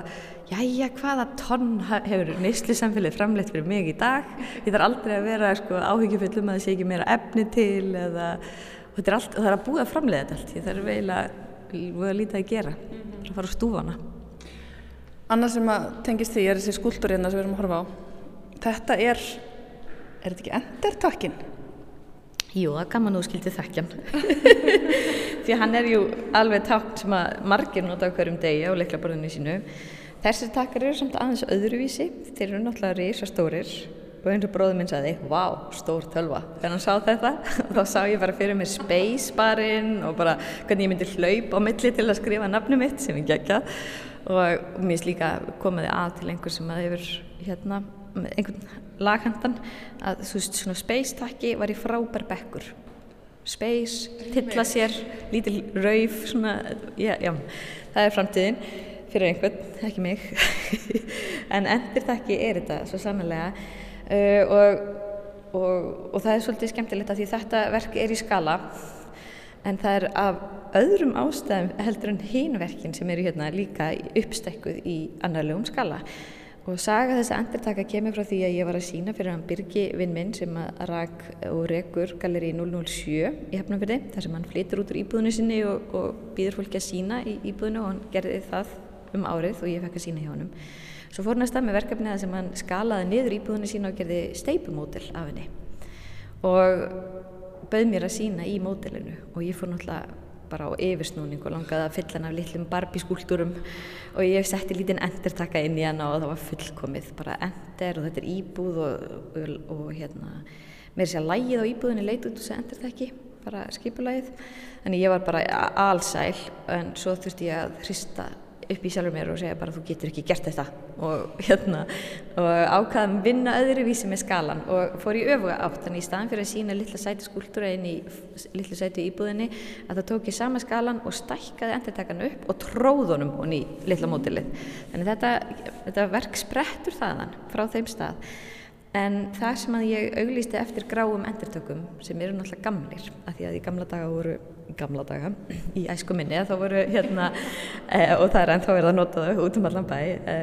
jæja, hvaða tonn hefur nýslu samfélagi framleitt fyrir mig í dag? Ég þarf aldrei að vera sko, áhyggjufull um að það sé ekki meira efni til eða, og þetta er allt, og það er að búið að framleiða þetta allt. Ég þarf eiginlega að lítið að gera, að fara á stúfana. Annað sem að tengist því er þessi skúldur hérna sem við erum að horfa á. Þetta er, er þetta ekki endertakkin? Jú, það kannan þú skildið þekkjan. Því hann er jú alveg takk sem að margir nota hverjum degi á leiklaborðinu sínu. Þessir takkar eru samt aðeins öðruvísi. Þeir eru náttúrulega reysa stórir og eins og bróðum minn sagði, vá, stór tölva. Þegar hann sá þetta, þá sá ég bara fyrir mig space barinn og bara hvernig ég myndi hlaup á milli til að skrifa nafnum mitt sem ég gegja og mér finnst líka komaði að til einhver sem að hefur hérna einhvern laghendan að þú veist svona space takki var í frábær bekkur. Space, tilla sér lítil rauf svona, já, já það er framtíðin fyrir einhvern, ekki mig. En endur takki er þetta svo sannlega uh, og, og, og það er svolítið skemmtilegt að því þetta verk er í skala en það er af öðrum ástæðum heldur en hínverkin sem eru hérna líka uppstekkuð í annarlegum skala og saga þess að endurtaka kemur frá því að ég var að sína fyrir hann Birgi vinn minn sem að rak og rekur Galeri 007 í Hefnafjörði þar sem hann flytur út úr íbúðinu sinni og, og býður fólki að sína í íbúðinu og hann gerði það um árið og ég fekk að sína hjá hann svo fór hann að stað með verkefni að sem hann skalaði niður íbúðinu sína og gerði steipumódel af henni. Og bauð mér að sína í módelinu og ég fór náttúrulega bara á yfirsnúning og langaði að fylla hann af litlum barbískúltúrum og ég setti lítinn endertakka inn í hann og það var fullkomið, bara ender og þetta er íbúð og, og, og hérna, mér sé að lægið á íbúðinni leit út þessu endertakki, bara skipulægið, þannig ég var bara allsæl en svo þurfti ég að hrista upp í sjálfur mér og segja bara þú getur ekki gert þetta. Og hérna og ákvaðum vinna öðruvísi með skalan og fór í öfuga átt. Þannig í staðan fyrir að sína lilla sæti skúltúra inn í lilla sæti íbúðinni að það tók ég sama skalan og stækkaði endurtakan upp og tróðunum hún í lilla mótilið þannig þetta, þetta verk sprettur þaðan frá þeim stað. En það sem að ég auglýsti eftir gráum endurtökum sem eru náttúrulega gamlir af því að í gamla daga voru gamla daga í æsku minni þá voru hérna e, og það er ennþá verið að nota þau út um allan bæ e,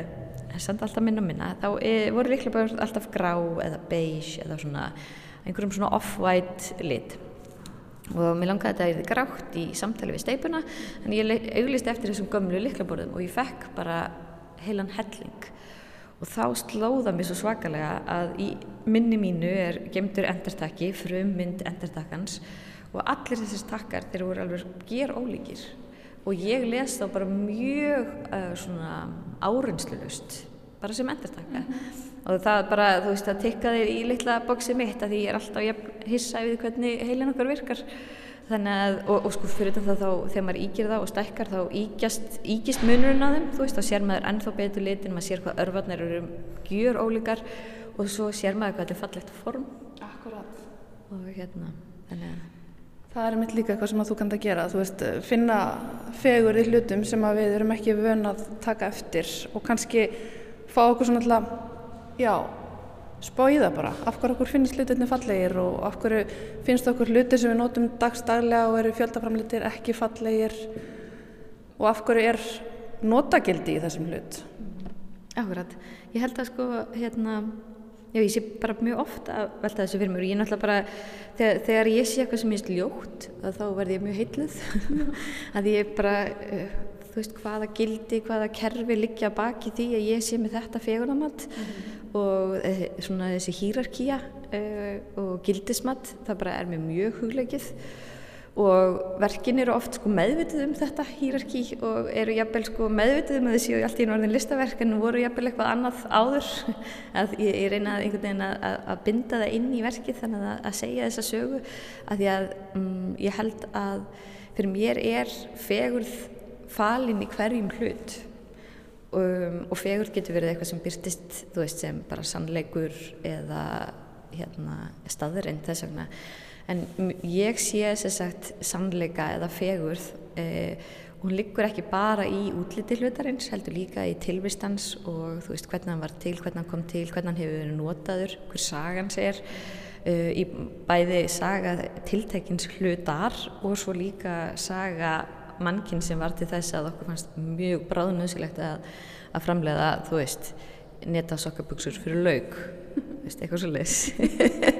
samt alltaf minna minna þá e, voru líklega bara alltaf grá eða beige eða svona einhverjum svona off-white lit. Og mér langaði að það er grátt í samtali við steipuna en ég auglýsti eftir þessum gömlu liklaborðum og ég fekk bara heilan helling. Og þá slóða mér svo svakalega að í minni mínu er gemdur endertakki, frum mynd endertakkans og allir þessir takkar þeir voru alveg ger ólíkir og ég les þá bara mjög uh, svona áreynslulust bara sem endertakka mm -hmm. og það bara, þú veist, það tikkaði í litla bóksi mitt að því ég er alltaf hissa við hvernig heilin okkar virkar. Þannig að, og, og sko fyrir þetta þá þegar maður ígir það og stækkar þá ígjast, ígist munurinn á þeim, þú veist, þá sér maður ennþá betur litin, maður sér hvað örfarnir eru gjur ólíkar og svo sér maður hvað þetta er fallegt form. Akkurát og hérna, þannig að Það er mitt líka eitthvað sem þú kannt að gera, þú veist, finna fegur í hlutum sem við erum ekki vön að taka eftir og kannski fá okkur svona alltaf, já spóið það bara, af hverju okkur finnst hlutinni fallegir og af hverju finnst okkur hluti sem við notum dagstaglega og eru fjöldaframlitir ekki fallegir? Og af hverju er notagildi í þessum hlut? Akkurat, ég held að sko hérna, já ég sé bara mjög ofta að velta þessu fyrir mér. Og ég náttúrulega bara þegar, þegar ég sé eitthvað sem ég er ljótt þá verð ég mjög heitluð að ég bara uh, þú veist hvaða gildi, hvaða kerfi liggja baki því að ég sé með þetta fegunamatt mm og eh, svona þessi hýrarkía uh, og gildismat það bara er mér mjög hugleikið og verkin eru oft sko meðvitið um þetta hýrarkí og eru jafnvel sko meðvitið um að þessi og allt í norðin listaverk en voru jafnvel eitthvað annað áður. Að ég, ég reyna einhvern veginn að, að, að binda það inn í verkið þannig að, að segja þessa sögu. Að því að um, ég held að fyrir mér er fegurð falin í hverjum hlut. Um, og fegur getur verið eitthvað sem byrtist þú veist sem bara sannleikur eða hérna, staðurinn þess vegna en ég sé þess að sagt sannleika eða fegurð eh, hún liggur ekki bara í útliti hlutarins heldur líka í tilvistans og þú veist hvernig hann var til, hvernig hann kom til hvernig hann hefur verið notaður, hver sagans er uh, í bæði saga tiltekins hlutar og svo líka saga mannkinn sem var til þess að okkur fannst mjög bráðnöðsilegt að, að framlega, þú veist, netta sokkaböksur fyrir laug, eitthvað svo leiðs.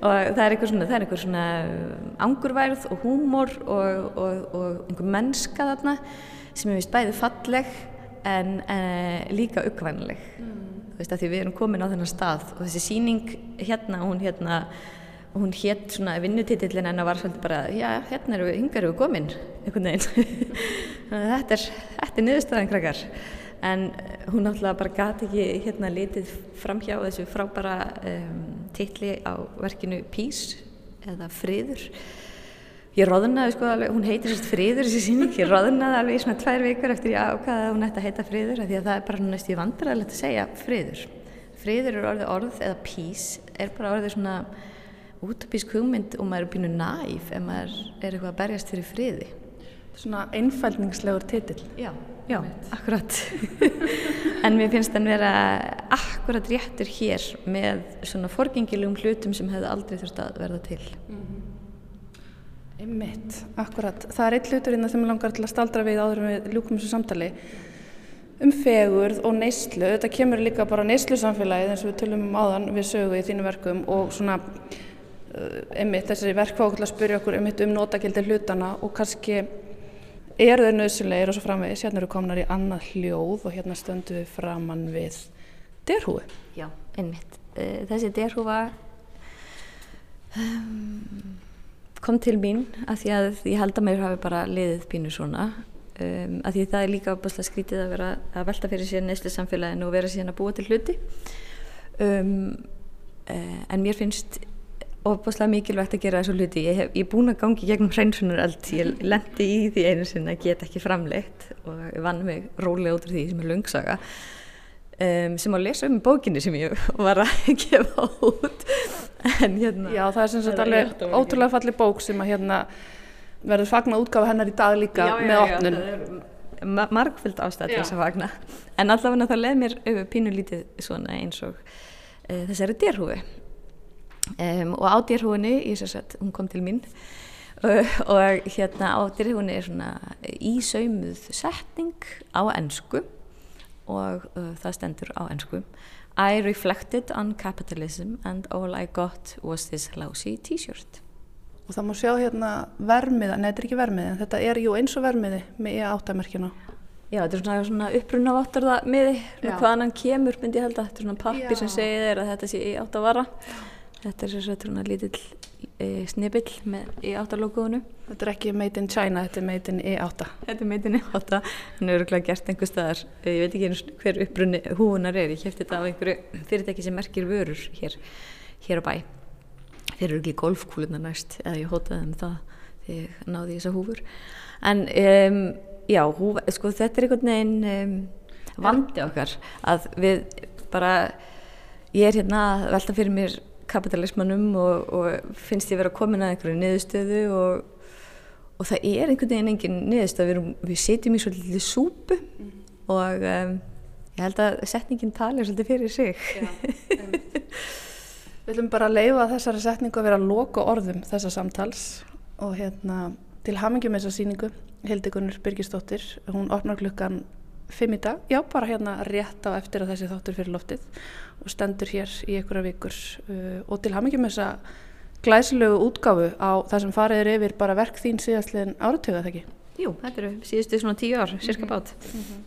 og það er eitthvað svona, það er eitthvað svona angurværð og húmor og, og, og einhver mennska þarna sem er vist bæði falleg en eh, líka uppvænileg. Mm. Þú veist, að því við erum komin á þennan stað og þessi síning hérna, hún hérna hún hétt svona vinnutitillin en það var svolítið bara já, hérna eru við, hingar eru við komin einhvern veginn þetta er, er niðurstaðan krakkar en hún náttúrulega bara gati ekki hérna litið framhjá þessu frábara um, titli á verkinu Pís eða Friður ég roðnaði sko alveg, hún heitir sérst Friður þessi síning, ég roðnaði alveg í svona tvær vikur eftir ég ákvaði að hún ætti að heita Friður því að það er bara næst í vandræðilegt að segja Friður Friður er orðið orð eða Pís er bara orðið svona útopísk hugmynd og maður er bínu næf ef maður er eitthvað að berjast fyrir friði. Svona einfældningslegur titill. Já, já, akkurat. en mér finnst þann vera akkurat réttur hér með svona forgengilum hlutum sem hefðu aldrei þurft að verða til. Mm -hmm. Einmitt, akkurat. Það er eitt hlutur innan hérna sem ég langar til að staldra við áður með ljúkum þessu samtali. um fegurð og neyslu. Þetta kemur líka bara neyslu samfélagið eins og við tölum um áðan við sögu í þínu verkum og svona uh, einmitt þessi verkfákla að spyrja okkur einmitt um notagildi hlutana og kannski eru þeir nöðsulegir og svo framvegis. Hérna eru komnar í annað hljóð og hérna stöndu við framann við derhúi. Já, einmitt. Uh, þessi derhúfa um, kom til mín af því að ég held að mér hafi bara liðið pínu svona um, af því það er líka opaslega skrítið að vera að velta fyrir sér neyslu samfélaginu og vera síðan að búa til hluti um, en mér finnst opaslega mikilvægt að gera þessu hluti. Ég hef ég búin að gangi gegnum hreinsunar allt ég lendi í því einu sinna að geta ekki framleitt og ég vann mig rólega út af því sem er lungsaga Um, sem að lesa um bókinni sem ég var að gefa út. En hérna Já það er sem sagt alveg ótrúlega falli bók sem að hérna verður fagna útgáfa hennar í dag líka já, með opnun. Já, já, ma margfyllt ástæð til þess að fagna. En allavega það leð mér pínulítið svona eins og uh, þessari dérhúi um, og á dérhúinni, ég sé að hún kom til mín uh, og hérna á dérhúinni er svona ísaumuð setning á ennsku og uh, það stendur á ennsku I reflected on capitalism and all I got was this lousy t-shirt. Og það má sjá hérna vermiða, neða þetta er ekki vermiði þetta er jú eins og vermiði með E8-merkjuna Já, þetta er svona, svona upprunna vattarða miði, hvaðan hann kemur myndi ég held að þetta er svona pappir sem segir þér að þetta sé E8 vara þetta er svona lítill e, snipill með E8-logoðunu Þetta er ekki made in China, þetta er made in E8 Þetta er made in E8 hann er örgulega gert einhver staðar. Ég veit ekki hver upprunni húunar er. Ég kæfti þetta á einhverju fyrirtæki sem merkir vörur hér, hér á bæ. Þeir eru ekki golfkúluna næst eða ég hótaði um það þegar ég náði þessa húfur. En um, já, húf, sko, þetta er einhvern veginn um, vandi okkar að við bara ég er hérna að velta fyrir mér kapitalismannum og, og finnst ég vera komin að einhverju niðurstöðu og, og það er einhvern veginn engin niðurstöð við, við setjum í svolítið súpu mm. og um, ég held að setningin talir svolítið fyrir sig. Já, Við ætlum bara leifa þessari setningu að vera að loka orðum þessa samtals og hérna til hamingjum þessa síningu Hildigunnur Byrkistóttir, hún opnar klukkan 5 í dag, já bara hérna rétt á eftir að þessi þáttur fyrir loftið og stendur hér í einhverja vikur uh, og til hamingjum þessa glæsilegu útgáfu á það sem farið er yfir bara verk þín síðastliðin áratöga þegar ekki? Jú, þetta eru síðustu svona tíu ár, cirka bát. Mm -hmm.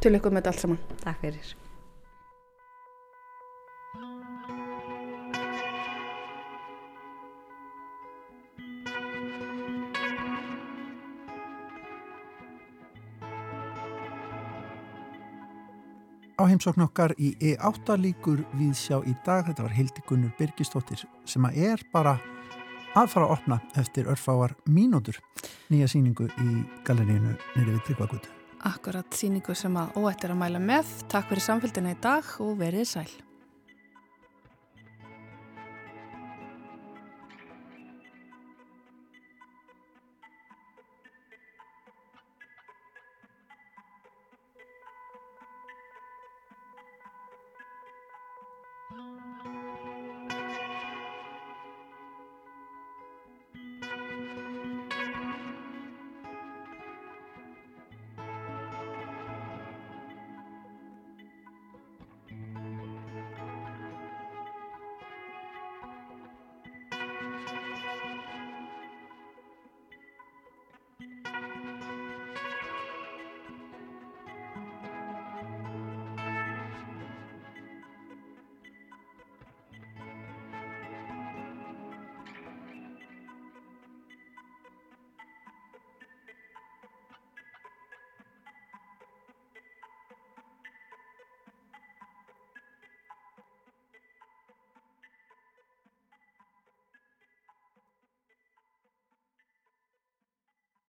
Til ykkur með þetta allt saman. Takk fyrir. Á heimsókn okkar í E8 líkur við sjá í dag, þetta var Hildi Gunnur Birgistóttir sem að er bara að fara að opna eftir örfáar mínútur nýja síningu í galerínu nýri við Tryggvagutu. Akkurat síningu sem að óættir að mæla með. Takk fyrir samfélgina í dag og verið sæl.